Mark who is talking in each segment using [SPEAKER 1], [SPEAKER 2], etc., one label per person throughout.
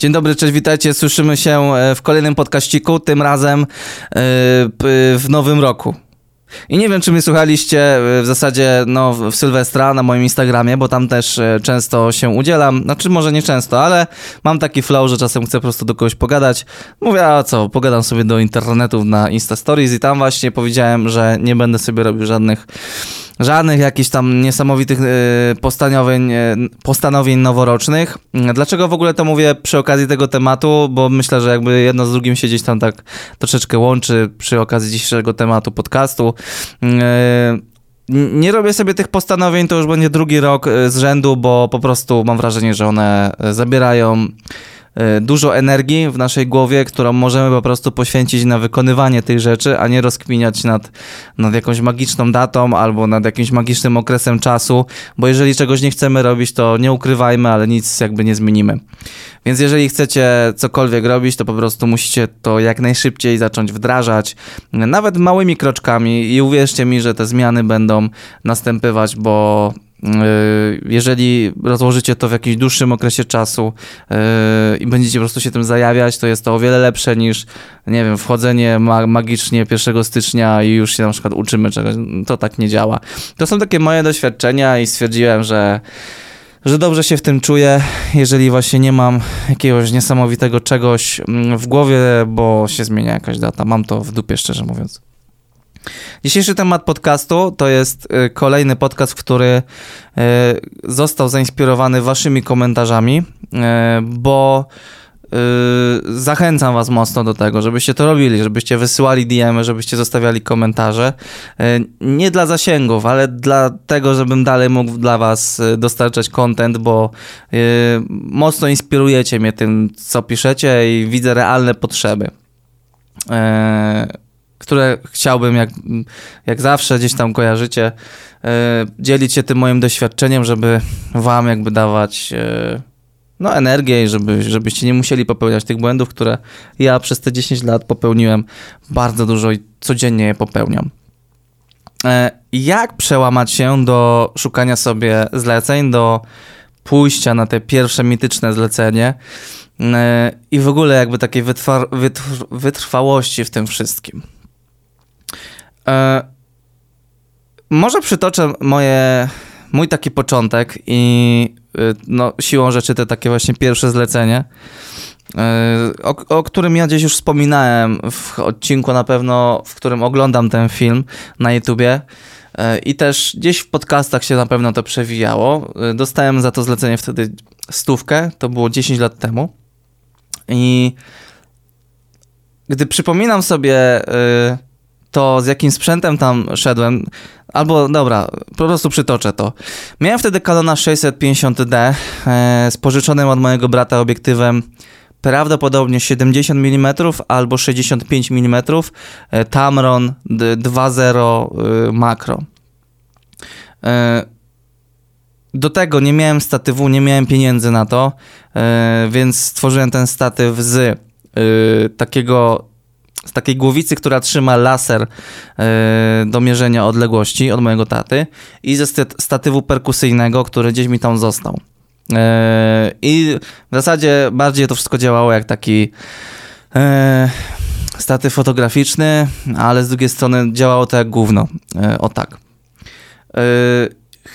[SPEAKER 1] Dzień dobry, cześć, witajcie. Słyszymy się e, w kolejnym podkaściku, tym razem e, w nowym roku. I nie wiem, czy mnie słuchaliście e, w zasadzie no, w Sylwestra na moim Instagramie, bo tam też często się udzielam. Znaczy, może nie często, ale mam taki flow, że czasem chcę po prostu do kogoś pogadać. Mówię, a co, pogadam sobie do internetu na Insta Stories i tam właśnie powiedziałem, że nie będę sobie robił żadnych żadnych jakichś tam niesamowitych e, postanowień, e, postanowień noworocznych. Dlaczego w ogóle to mówię przy okazji tego tematu? Bo myślę, że jakby jedno z drugim się gdzieś tam tak troszeczkę łączy przy okazji dzisiejszego tematu podcastu. E, nie robię sobie tych postanowień, to już będzie drugi rok z rzędu, bo po prostu mam wrażenie, że one zabierają dużo energii w naszej głowie, którą możemy po prostu poświęcić na wykonywanie tych rzeczy, a nie rozkminiać nad, nad jakąś magiczną datą albo nad jakimś magicznym okresem czasu, bo jeżeli czegoś nie chcemy robić, to nie ukrywajmy, ale nic jakby nie zmienimy. Więc jeżeli chcecie cokolwiek robić, to po prostu musicie to jak najszybciej zacząć wdrażać, nawet małymi kroczkami i uwierzcie mi, że te zmiany będą następywać, bo jeżeli rozłożycie to w jakimś dłuższym okresie czasu yy, i będziecie po prostu się tym zajawiać, to jest to o wiele lepsze niż, nie wiem, wchodzenie magicznie 1 stycznia i już się na przykład uczymy czegoś. To tak nie działa. To są takie moje doświadczenia i stwierdziłem, że że dobrze się w tym czuję, jeżeli właśnie nie mam jakiegoś niesamowitego czegoś mm, w głowie, bo się zmienia jakaś data. Mam to w dupie, szczerze mówiąc. Dzisiejszy temat podcastu to jest y, kolejny podcast, który y, został zainspirowany waszymi komentarzami, y, bo zachęcam was mocno do tego, żebyście to robili, żebyście wysyłali DM, żebyście zostawiali komentarze. Nie dla zasięgów, ale dla tego, żebym dalej mógł dla was dostarczać content, bo mocno inspirujecie mnie tym, co piszecie i widzę realne potrzeby które chciałbym, jak, jak zawsze gdzieś tam kojarzycie, e, dzielić się tym moim doświadczeniem, żeby wam jakby dawać e, no, energię i żeby, żebyście nie musieli popełniać tych błędów, które ja przez te 10 lat popełniłem bardzo dużo i codziennie je popełniam. E, jak przełamać się do szukania sobie zleceń, do pójścia na te pierwsze mityczne zlecenie i w ogóle jakby takiej wytrwa wytrwałości w tym wszystkim. E, może przytoczę moje, mój taki początek i y, no, siłą rzeczy te takie właśnie pierwsze zlecenie, e, o, o, którym ja gdzieś już wspominałem w odcinku na pewno, w którym oglądam ten film na YouTubie. E, I też gdzieś w podcastach się na pewno to przewijało. Dostałem za to zlecenie wtedy stówkę, to było 10 lat temu. I gdy przypominam sobie to z jakim sprzętem tam szedłem, albo dobra, po prostu przytoczę to. Miałem wtedy Canona 650D e, z pożyczonym od mojego brata obiektywem prawdopodobnie 70 mm albo 65 mm e, Tamron 2.0 e, makro. E, do tego nie miałem statywu, nie miałem pieniędzy na to, e, więc stworzyłem ten statyw z e, takiego z takiej głowicy, która trzyma laser yy, do mierzenia odległości od mojego taty i ze statywu perkusyjnego, który gdzieś mi tam został. Yy, I w zasadzie bardziej to wszystko działało jak taki yy, statyw fotograficzny, ale z drugiej strony działało to jak gówno. o tak.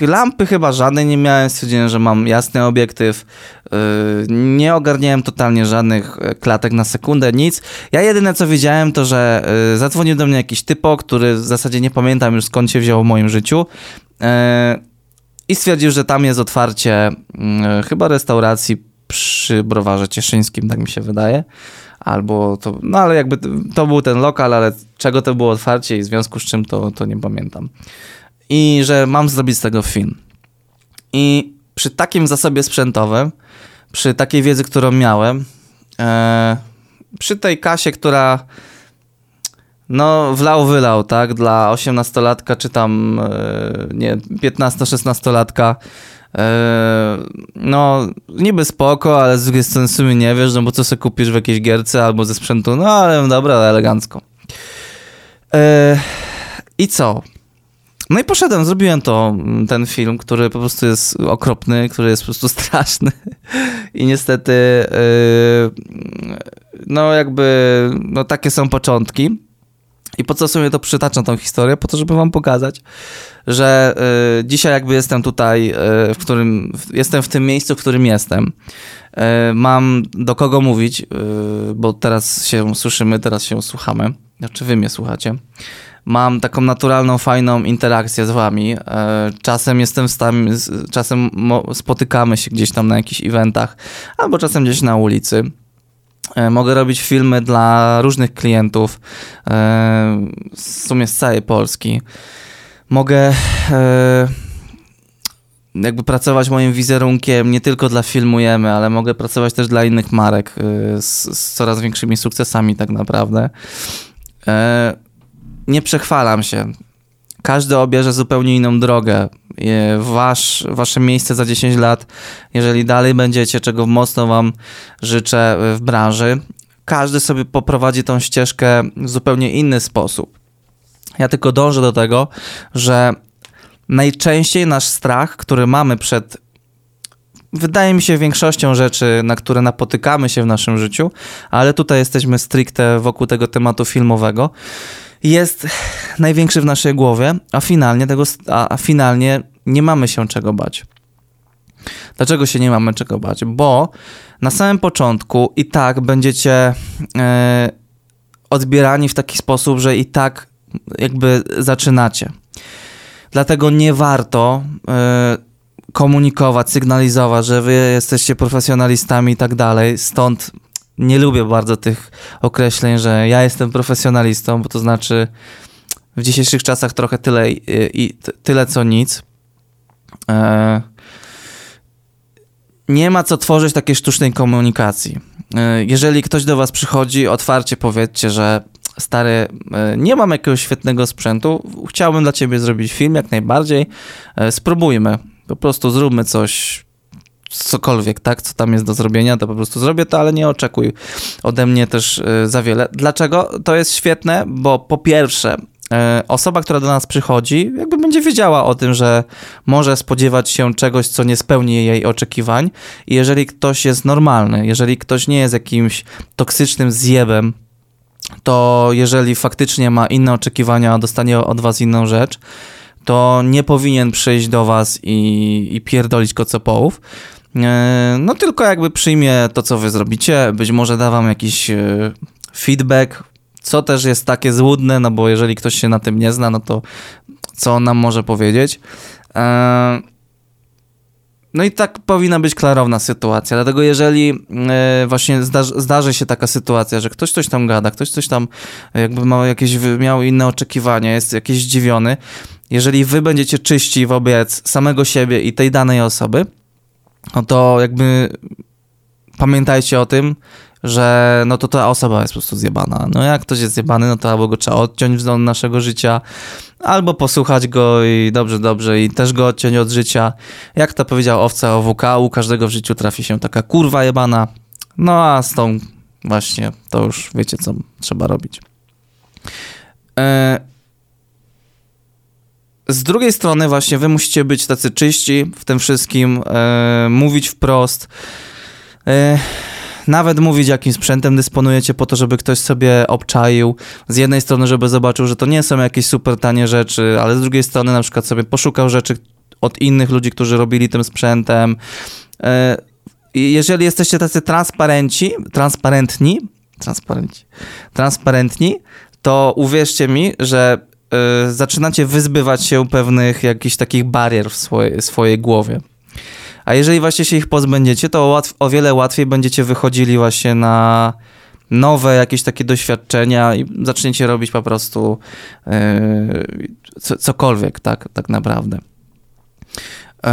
[SPEAKER 1] Lampy chyba żadnej nie miałem, stwierdziłem, że mam jasny obiektyw, nie ogarniałem totalnie żadnych e, klatek na sekundę, nic. Ja jedyne co wiedziałem to, że yy, zadzwonił do mnie jakiś typo, który w zasadzie nie pamiętam już skąd się wziął w moim życiu yy, i stwierdził, że tam jest otwarcie chyba restauracji przy Browarze Cieszyńskim, tak mi się wydaje albo to, no ale jakby to był ten lokal, ale czego to było otwarcie i w związku z czym to, to nie pamiętam i że mam zrobić z tego film. I przy takim zasobie sprzętowym, przy takiej wiedzy, którą miałem, e, przy tej kasie, która no wlał, wylał, tak, dla 18-latka czy tam e, nie, 15-16-latka e, no niby spoko, ale z drugiej strony w nie wiesz, no bo co sobie kupisz w jakiejś gierce albo ze sprzętu, no ale dobra, elegancko. E, I co? No i poszedłem, zrobiłem to, ten film, który po prostu jest okropny, który jest po prostu straszny. I niestety, yy, no jakby, no takie są początki. I po co sobie to przytaczam, tą historię? Po to, żeby wam pokazać, że y, dzisiaj jakby jestem tutaj, y, w którym, jestem w tym miejscu, w którym jestem. Mam do kogo mówić, bo teraz się słyszymy, teraz się słuchamy. Znaczy wy mnie słuchacie. Mam taką naturalną, fajną interakcję z wami. Y, czasem jestem stanie, czasem spotykamy się gdzieś tam na jakichś eventach, albo czasem gdzieś na ulicy. E, mogę robić filmy dla różnych klientów, e, w sumie z całej Polski. Mogę e, jakby pracować moim wizerunkiem nie tylko dla Filmujemy, ale mogę pracować też dla innych marek z, z coraz większymi sukcesami tak naprawdę. Nie przechwalam się. Każdy obierze zupełnie inną drogę. Wasz, wasze miejsce za 10 lat, jeżeli dalej będziecie, czego mocno Wam życzę w branży, każdy sobie poprowadzi tą ścieżkę w zupełnie inny sposób. Ja tylko dążę do tego, że najczęściej nasz strach, który mamy przed, wydaje mi się, większością rzeczy, na które napotykamy się w naszym życiu, ale tutaj jesteśmy stricte wokół tego tematu filmowego, jest największy w naszej głowie, a finalnie, tego, a, a finalnie nie mamy się czego bać. Dlaczego się nie mamy czego bać? Bo na samym początku i tak będziecie e, odbierani w taki sposób, że i tak jakby zaczynacie. Dlatego nie warto e, komunikować, sygnalizować, że wy jesteście profesjonalistami i tak dalej. Stąd nie lubię bardzo tych określeń, że ja jestem profesjonalistą, bo to znaczy w dzisiejszych czasach trochę tyle i, i tyle co nic. E, nie ma co tworzyć takiej sztucznej komunikacji. E, jeżeli ktoś do was przychodzi, otwarcie powiedzcie, że stary, e, nie mam jakiegoś świetnego sprzętu, chciałbym dla ciebie zrobić film jak najbardziej, spróbujmy. Po prostu zróbmy coś cokolwiek, tak, co tam jest do zrobienia, to po prostu zrobię to, ale nie oczekuj ode mnie też y, za wiele. Dlaczego? To jest świetne, bo po pierwsze, y, osoba, która do nas przychodzi, jakby będzie wiedziała o tym, że może spodziewać się czegoś, co nie spełni jej oczekiwań. I jeżeli ktoś jest normalny, jeżeli ktoś nie jest jakimś toksycznym zjebem, to jeżeli faktycznie ma inne oczekiwania, dostanie od was inną rzecz, to nie powinien przyjść do was i, i pierdolić kocopołów, E, no tylko jakby przyjmie to, co wy zrobicie, być może da wam jakiś e, feedback, co też jest takie złudne, no bo jeżeli ktoś się na tym nie zna, no to co on nam może powiedzieć. E, no i tak powinna być klarowna sytuacja, dlatego jeżeli właśnie zdarzy, zdarzy, się taka sytuacja, że ktoś coś tam gada, ktoś coś tam jakby ma jakieś, miał inne oczekiwania, jest jakiś zdziwiony, jeżeli wy będziecie czyści wobec samego siebie i tej danej osoby, no to jakby pamiętajcie o tym, że no to ta osoba jest po prostu zjebana. No jak ktoś jest zjebany, no to albo go trzeba odciąć z naszego życia, albo posłuchać go i dobrze, dobrze i też go odciąć od życia. Jak to powiedział owca o WK, u każdego w życiu trafi się taka kurwa jebana. No a z tą właśnie to już wiecie, co trzeba robić. E, z drugiej strony właśnie wy musicie być tacy czyści w tym wszystkim, e, mówić wprost, e, nawet mówić jakim sprzętem dysponujecie po to, żeby ktoś sobie obczaił. Z jednej strony, żeby zobaczył, że to nie są jakieś super tanie rzeczy, ale z drugiej strony na przykład sobie poszukał rzeczy od innych ludzi, którzy robili tym sprzętem. E, jeżeli jesteście tacy transparenci, transparentni, transparenci, transparentni, to uwierzcie mi, że y, zaczynacie wyzbywać się pewnych jakichś takich barier w swojej, swojej głowie. A jeżeli właśnie się ich pozbędziecie, to łatw, o wiele łatwiej będziecie wychodzili właśnie na nowe jakieś takie doświadczenia i zaczniecie robić po prostu y, cokolwiek, tak, tak naprawdę. Y,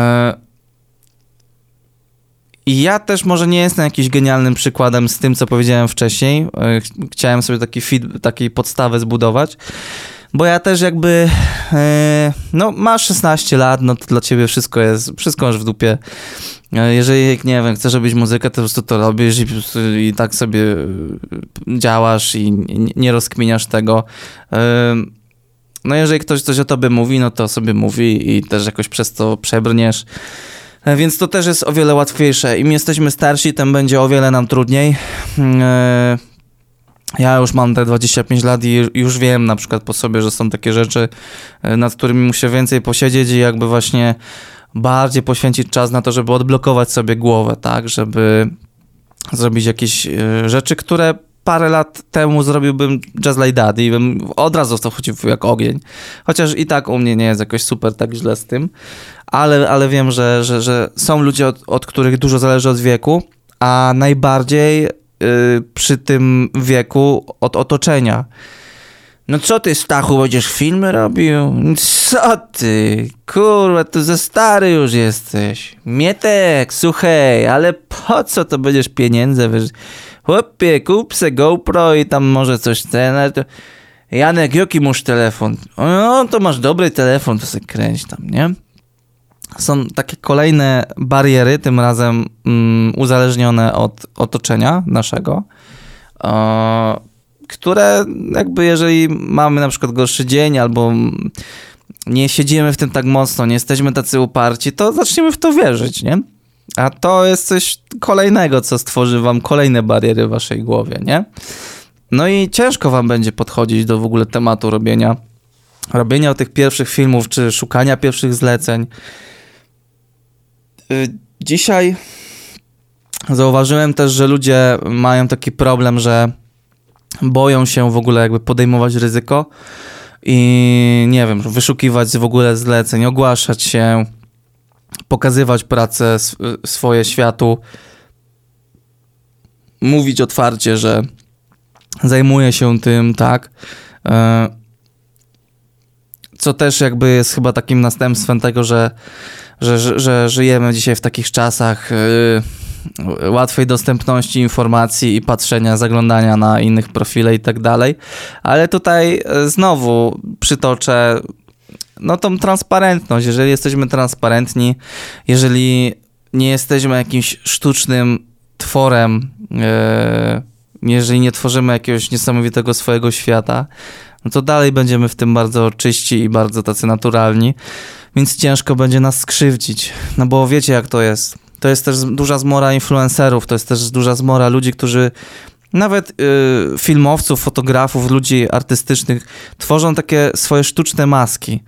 [SPEAKER 1] i ja też może nie jestem jakimś genialnym przykładem z tym, co powiedziałem wcześniej. Chciałem sobie taki feed, takiej podstawę zbudować, bo ja też jakby, e, no masz 16 lat, no to dla ciebie wszystko jest, wszystko masz w dupie. E, jeżeli, nie wiem, chcesz robić muzykę, to po prostu to robisz i, i tak sobie działasz i nie rozkminiasz tego. E, no jeżeli ktoś coś o tobie mówi, no to sobie mówi i też jakoś przez to przebrniesz. E, więc to też jest o wiele łatwiejsze. Im jesteśmy starsi, tym będzie o wiele nam trudniej. E, ja już mam te 25 lat i już wiem na przykład po sobie, że są takie rzeczy, e, nad którymi muszę więcej posiedzieć i jakby właśnie bardziej poświęcić czas na to, żeby odblokować sobie głowę, tak, żeby zrobić jakieś rzeczy, które parę lat temu zrobiłbym Just Like That i bym od razu w to chodził jak ogień. Chociaż i tak u mnie nie jest jakoś super tak źle z tym, ale, ale wiem, że, że, że są ludzie, od, od których dużo zależy od wieku, a najbardziej przy tym wieku od otoczenia. No co ty, Stachu, będziesz filmy robił? Co ty? Kurwa, tu za stary już jesteś. Mietek, słuchaj, ale po co to będziesz pieniędzy? Chłopie, kup se GoPro i tam może coś ten. Janek, jaki masz telefon? No, to masz dobry telefon, to se kręć tam, nie? Są takie kolejne bariery, tym razem mm, uzależnione od otoczenia naszego, o, które jakby jeżeli mamy na przykład gorszy dzień albo nie siedzimy w tym tak mocno, nie jesteśmy tacy uparci, to zaczniemy w to wierzyć, nie? A to jest coś kolejnego, co stworzy wam kolejne bariery w waszej głowie, nie? No i ciężko wam będzie podchodzić do w ogóle tematu robienia, robienia tych pierwszych filmów, czy szukania pierwszych zleceń. Y, dzisiaj zauważyłem też, że ludzie mają taki problem, że boją się w ogóle jakby podejmować ryzyko i nie wiem, wyszukiwać w ogóle zleceń, ogłaszać się, pokazywać pracę swoje światu, mówić otwarcie, że zajmuje się tym, tak. Co też jakby jest chyba takim następstwem tego, że, że, że, że żyjemy dzisiaj w takich czasach e, łatwej dostępności informacji i patrzenia, zaglądania na innych profile i tak dalej. Ale tutaj e, znowu przytoczę no tą transparentność. Jeżeli jesteśmy transparentni, jeżeli nie jesteśmy jakimś sztucznym tworem, e, jeżeli nie tworzymy jakiegoś niesamowitego swojego świata, no to dalej będziemy w tym bardzo czyści i bardzo tacy naturalni, więc ciężko będzie nas skrzywdzić. No bo wiecie, jak to jest. To jest też duża zmora influencerów, to jest też duża zmora ludzi, którzy nawet y, filmowców, fotografów, ludzi artystycznych tworzą takie swoje sztuczne maski,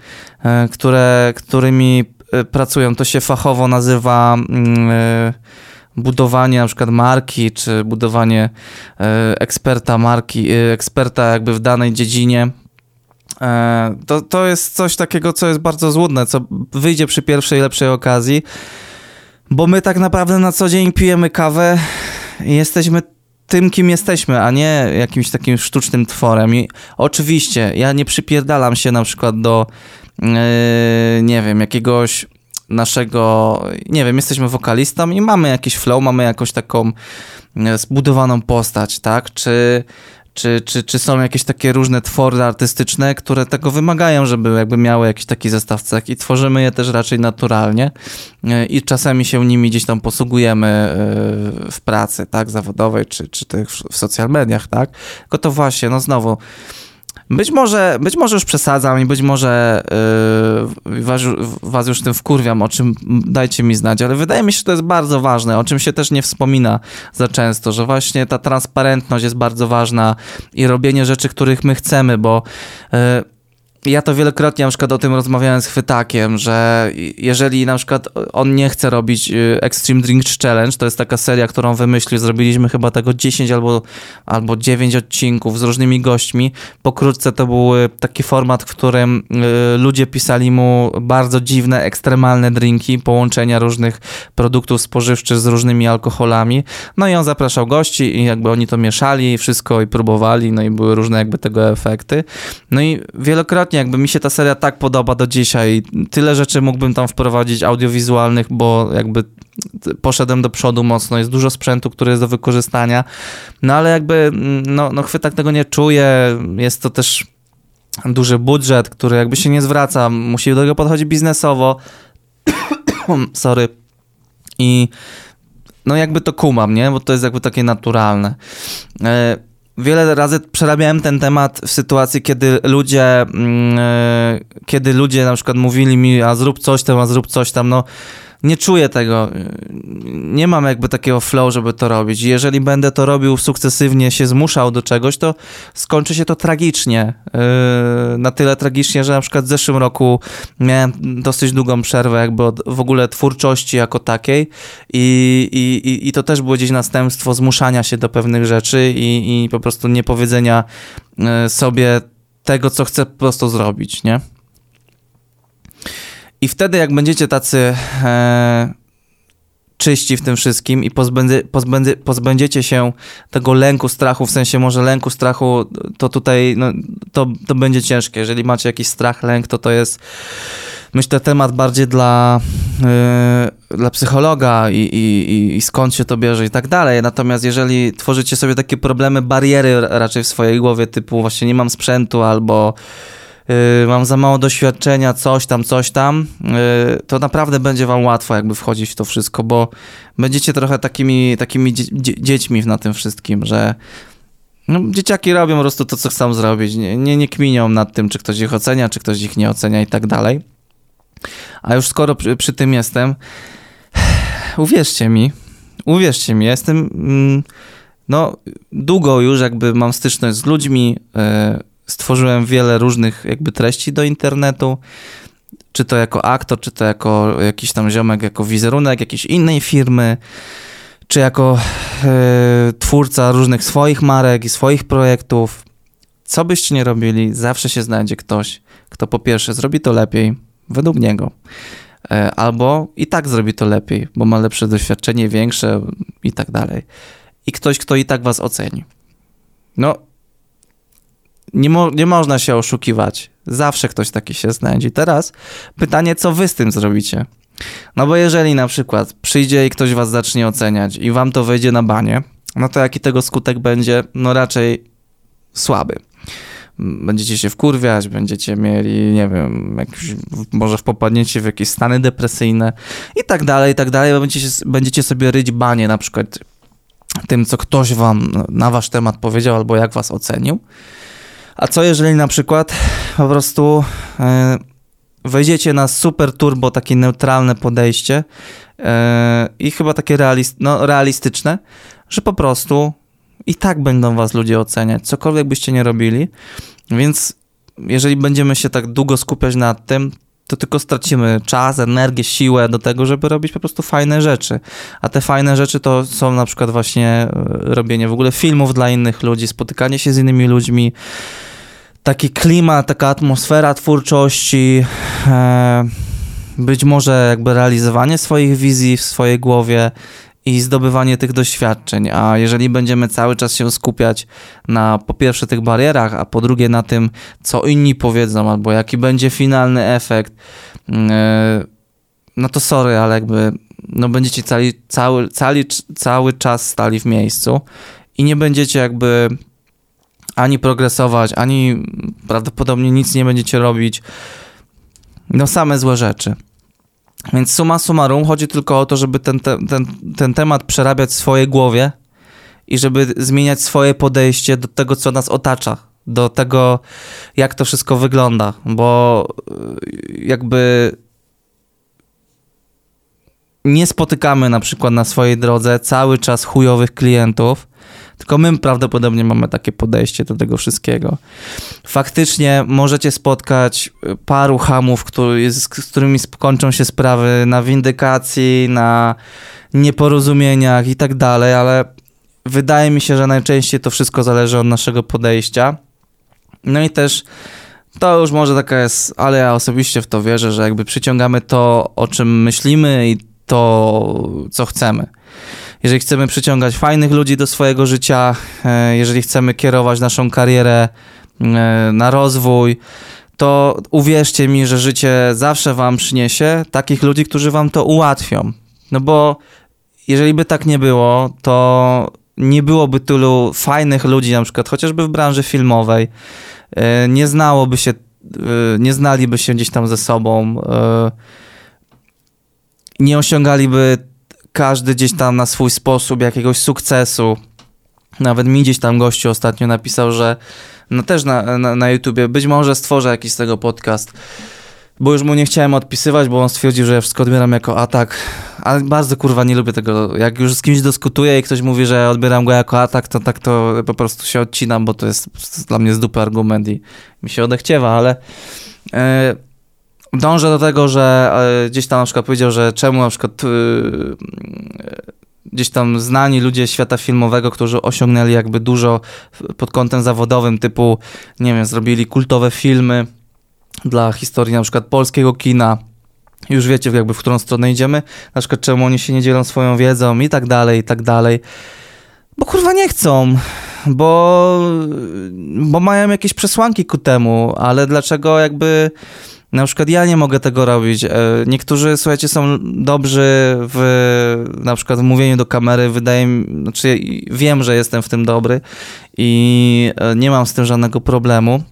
[SPEAKER 1] y, które, którymi y, pracują. To się fachowo nazywa mm, budowanie na przykład marki, czy budowanie y, eksperta marki, y, eksperta jakby w danej dziedzinie. To, to jest coś takiego, co jest bardzo złudne, co wyjdzie przy pierwszej lepszej okazji, bo my tak naprawdę na co dzień pijemy kawę i jesteśmy tym, kim jesteśmy, a nie jakimś takim sztucznym tworem. I oczywiście, ja nie przypierdalam się na przykład do, yy, nie wiem, jakiegoś naszego, nie wiem, jesteśmy wokalistą i mamy jakiś flow, mamy jakąś taką e, zbudowaną postać, tak? Czy czy, czy, czy są jakieś takie różne twory artystyczne, które tego wymagają, żeby jakby miały jakiś taki zestaw cech i tworzymy je też raczej naturalnie e, i czasami się nimi gdzieś tam posługujemy e, w pracy, tak, zawodowej, czy, czy tych w social mediach, tak, tylko to właśnie, no znowu być może, być może już przesadzam i być może yy, was, was, już tym wkurwiam, o czym dajcie mi znać, ale wydaje mi się, że to jest bardzo ważne, o czym się też nie wspomina za często, że właśnie ta transparentność jest bardzo ważna i robienie rzeczy, których my chcemy, bo yy, ja to wielokrotnie na przykład o tym rozmawiałem z Chwytakiem, że jeżeli na przykład on nie chce robić y, Extreme Drink Challenge, to jest taka seria, którą wymyślił, zrobiliśmy chyba tego 10 albo, albo 9 odcinków z różnymi gośćmi. Pokrótce to był taki format, w którym y, ludzie pisali mu bardzo dziwne, ekstremalne drinki, połączenia różnych produktów spożywczych z różnymi alkoholami. No i on zapraszał gości i jakby oni to mieszali, wszystko i próbowali, no i były różne jakby tego efekty. No i wielokrotnie jakby mi się ta seria tak podoba do dzisiaj. Tyle rzeczy mógłbym tam wprowadzić audiowizualnych, bo jakby poszedłem do przodu mocno, jest dużo sprzętu, który jest do wykorzystania, no ale jakby no, no chwytak tego nie czuje, jest to też duży budżet, który jakby się nie zwraca, musi do tego podchodzić biznesowo, sorry, i no jakby to kumam, nie, bo to jest jakby takie naturalne. E, wiele razy przerabiałem ten temat w sytuacji, kiedy ludzie, e, kiedy ludzie na przykład mówili mi, a zrób coś tam, a zrób coś tam, no nie czuję tego, nie mam jakby takiego flow, żeby to robić. Jeżeli będę to robił sukcesywnie, się zmuszał do czegoś, to skończy się to tragicznie. Yy, na tyle tragicznie, że na przykład w zeszłym roku miałem dosyć długą przerwę jakby od w ogóle twórczości jako takiej i, i, i to też było gdzieś następstwo zmuszania się do pewnych rzeczy i, i po prostu niepowiedzenia yy, sobie tego, co chcę po prostu zrobić, nie? I wtedy, jak będziecie tacy e, czyści w tym wszystkim i pozbędzie, pozbędzie, pozbędziecie się tego lęku, strachu, w sensie może lęku, strachu, to tutaj no, to, to będzie ciężkie. Jeżeli macie jakiś strach, lęk, to to jest myślę temat bardziej dla, yy, dla psychologa i, i, i skąd się to bierze i tak dalej. Natomiast jeżeli tworzycie sobie takie problemy, bariery raczej w swojej głowie, typu właśnie nie mam sprzętu albo mam za mało doświadczenia, coś tam, coś tam, yy, to naprawdę będzie wam łatwo jakby wchodzić w to wszystko, bo będziecie trochę takimi, takimi dzie dziećmi na tym wszystkim, że no, dzieciaki robią po prostu to, co chcą zrobić. Nie, nie, nie kminią nad tym, czy ktoś ich ocenia, czy ktoś ich nie ocenia i tak dalej. A już skoro przy, przy tym jestem, uwierzcie mi, uwierzcie mi, jestem mm, no długo już jakby mam styczność z ludźmi, yy, stworzyłem wiele różnych jakby treści do internetu, czy to jako aktor, czy to jako jakiś tam ziomek, jako wizerunek jakiejś innej firmy, czy jako e, twórca różnych swoich marek i swoich projektów. Co byście nie robili, zawsze się znajdzie ktoś, kto po pierwsze zrobi to lepiej, według niego, e, albo i tak zrobi to lepiej, bo ma lepsze doświadczenie, większe i tak dalej. I ktoś, kto i tak was oceni. No, nie, mo nie można się oszukiwać. Zawsze ktoś taki się znajdzie. Teraz pytanie, co wy z tym zrobicie? No bo jeżeli na przykład przyjdzie i ktoś was zacznie oceniać i wam to wejdzie na banie, no to jaki tego skutek będzie? No raczej słaby. Będziecie się wkurwiać, będziecie mieli, nie wiem, jakiś, może wpopadniecie w jakieś stany depresyjne i tak dalej, i tak dalej. Będziecie, będziecie sobie ryć banie na przykład tym, co ktoś wam na wasz temat powiedział albo jak was ocenił. A co jeżeli na przykład po prostu e, wejdziecie na super turbo, takie neutralne podejście e, i chyba takie realist, no, realistyczne, że po prostu i tak będą was ludzie oceniać, cokolwiek byście nie robili, więc jeżeli będziemy się tak długo skupiać nad tym, to tylko stracimy czas, energię, siłę do tego, żeby robić po prostu fajne rzeczy. A te fajne rzeczy to są na przykład właśnie e, robienie w ogóle filmów dla innych ludzi, spotykanie się z innymi ludźmi, taki klimat, taka atmosfera twórczości, e, być może jakby realizowanie swoich wizji w swojej głowie i zdobywanie tych doświadczeń. A jeżeli będziemy cały czas się skupiać na po pierwsze tych barierach, a po drugie na tym, co inni powiedzą, albo jaki będzie finalny efekt, mm, e, no to sorry, ale jakby no będziecie cali, cały, cali, cały czas stali w miejscu i nie będziecie jakby ani progresować, ani prawdopodobnie nic nie będziecie robić. No same złe rzeczy. Więc suma summarum chodzi tylko o to, żeby ten, ten, ten, ten temat przerabiać w swojej głowie i żeby zmieniać swoje podejście do tego, co nas otacza, do tego, jak to wszystko wygląda, bo y, jakby nie spotykamy na przykład na swojej drodze cały czas chujowych klientów, tylko my prawdopodobnie mamy takie podejście do tego wszystkiego. Faktycznie możecie spotkać paru hamów, który, z, którymi skończą się sprawy na windykacji, na nieporozumieniach i tak dalej, ale wydaje mi się, że najczęściej to wszystko zależy od naszego podejścia. No i też to już może taka jest, ale ja osobiście w to wierzę, że jakby przyciągamy to, o czym myślimy i to, co chcemy jeżeli chcemy przyciągać fajnych ludzi do swojego życia, e, jeżeli chcemy kierować naszą karierę e, na rozwój, to uwierzcie mi, że życie zawsze wam przyniesie takich ludzi, którzy wam to ułatwią. No bo jeżeli by tak nie było, to nie byłoby tylu fajnych ludzi, na przykład chociażby w branży filmowej. E, nie znałoby się, nie znaliby się gdzieś tam ze sobą, nie osiągaliby każdy gdzieś tam na swój sposób jakiegoś sukcesu. Nawet mi gdzieś tam gościu ostatnio napisał, że no też na, na, na YouTubie być może stworzę jakiś z tego podcast. Bo już mu nie chciałem odpisywać, bo on stwierdził, że ja wszystko odbieram jako atak. Ale bardzo kurwa nie lubię tego. Jak już z kimś dyskutuję i ktoś mówi, że odbieram go jako atak, to tak to po prostu się odcinam, bo to jest, dla mnie z dupy argument i mi się odechciewa, ale e, dążę do tego, że e, gdzieś tam na przykład powiedział, że czemu na przykład e, gdzieś tam znani ludzie świata filmowego, którzy osiągnęli jakby dużo pod kątem zawodowym, typu, nie wiem, zrobili kultowe filmy dla historii na przykład polskiego kina, już wiecie jakby w którą stronę idziemy, na przykład czemu oni się nie dzielą swoją wiedzą i tak dalej, i tak dalej. Bo kurwa nie chcą, bo, bo mają jakieś przesłanki ku temu, ale dlaczego jakby na przykład ja nie mogę tego robić. E, niektórzy, słuchajcie, są dobrzy w na przykład w mówieniu do kamery. Wydaje mi, znaczy wiem, że jestem w tym dobry i e, nie mam z tym żadnego problemu.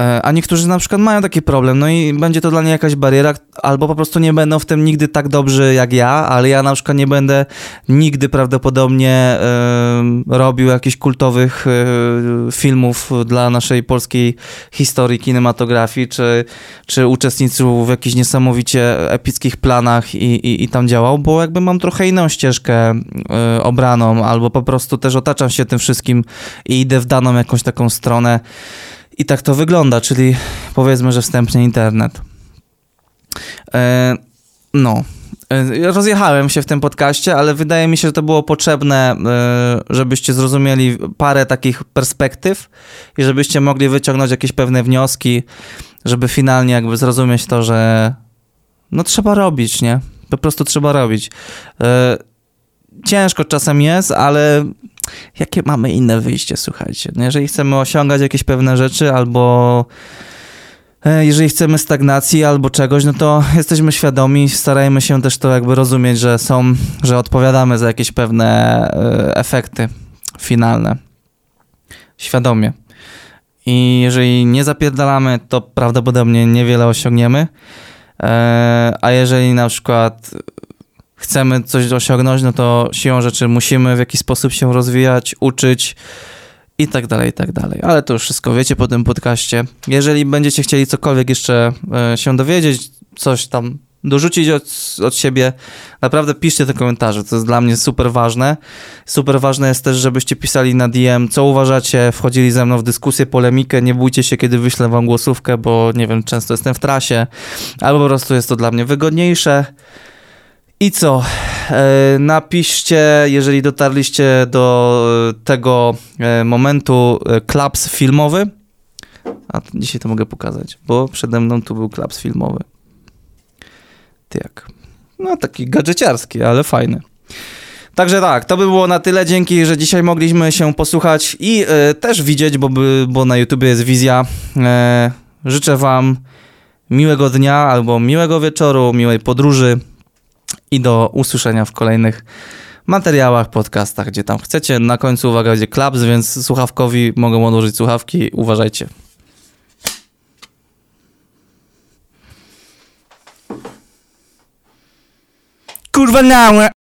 [SPEAKER 1] E, a niektórzy na przykład mają taki problem, no i będzie to dla niej jakaś bariera, albo po prostu nie będą w tym nigdy tak dobrzy jak ja, ale ja na przykład nie będę nigdy prawdopodobnie y, robił jakichś kultowych y, filmów dla naszej polskiej historii kinematografii, czy, czy uczestniczył w jakichś niesamowicie epickich planach i, i, i tam działał, bo jakby mam trochę inną ścieżkę y, obraną, albo po prostu też otaczam się tym wszystkim i idę w daną jakąś taką stronę. I tak to wygląda, czyli powiedzmy, że wstępnie internet. E, no. E, rozjechałem się w tym podcaście, ale wydaje mi się, że to było potrzebne, e, żebyście zrozumieli parę takich perspektyw i żebyście mogli wyciągnąć jakieś pewne wnioski, żeby finalnie jakby zrozumieć to, że no trzeba robić, nie? Po prostu trzeba robić. Ciężko czasem jest, ale jakie mamy inne wyjście, słuchajcie. No, jeżeli chcemy osiągać jakieś pewne rzeczy albo e, jeżeli chcemy stagnacji albo czegoś, no to jesteśmy świadomi, starajmy się też to jakby rozumieć, że są, że odpowiadamy za jakieś pewne e, efekty finalne. Świadomie. I jeżeli nie zapierdalamy, to prawdopodobnie niewiele osiągniemy. E, a jeżeli na przykład chcemy coś osiągnąć, no to siłą rzeczy musimy w jakiś sposób się rozwijać, uczyć i tak dalej, i tak dalej. Ale to już wszystko wiecie po tym podcaście. Jeżeli będziecie chcieli cokolwiek jeszcze e, się dowiedzieć, coś tam dorzucić od, od siebie, naprawdę piszcie te komentarze, to jest dla mnie super ważne. Super ważne jest też, żebyście pisali na DM, co uważacie, wchodzili ze mną w dyskusję, polemikę, nie bójcie się, kiedy wyślę wam głosówkę, bo nie wiem, często jestem w trasie, albo po prostu jest to dla mnie wygodniejsze. I co? E, napiszcie, jeżeli dotarliście do tego e, momentu, e, klaps filmowy. A dzisiaj to mogę pokazać, bo przede mną tu był klaps filmowy. Ty jak? No taki gadżeciarski, ale fajny. Także tak, to by było na tyle. Dzięki, że dzisiaj mogliśmy się posłuchać i e, też widzieć, bo, by, bo na YouTube jest wizja. Życzę Wam miłego dnia albo miłego wieczoru, miłej podróży i do usłyszenia w kolejnych materiałach, podcastach, gdzie tam chcecie. Na końcu uwaga, będzie klaps, więc słuchawkowi mogą odłożyć słuchawki. Uważajcie. Kurwa, nałe!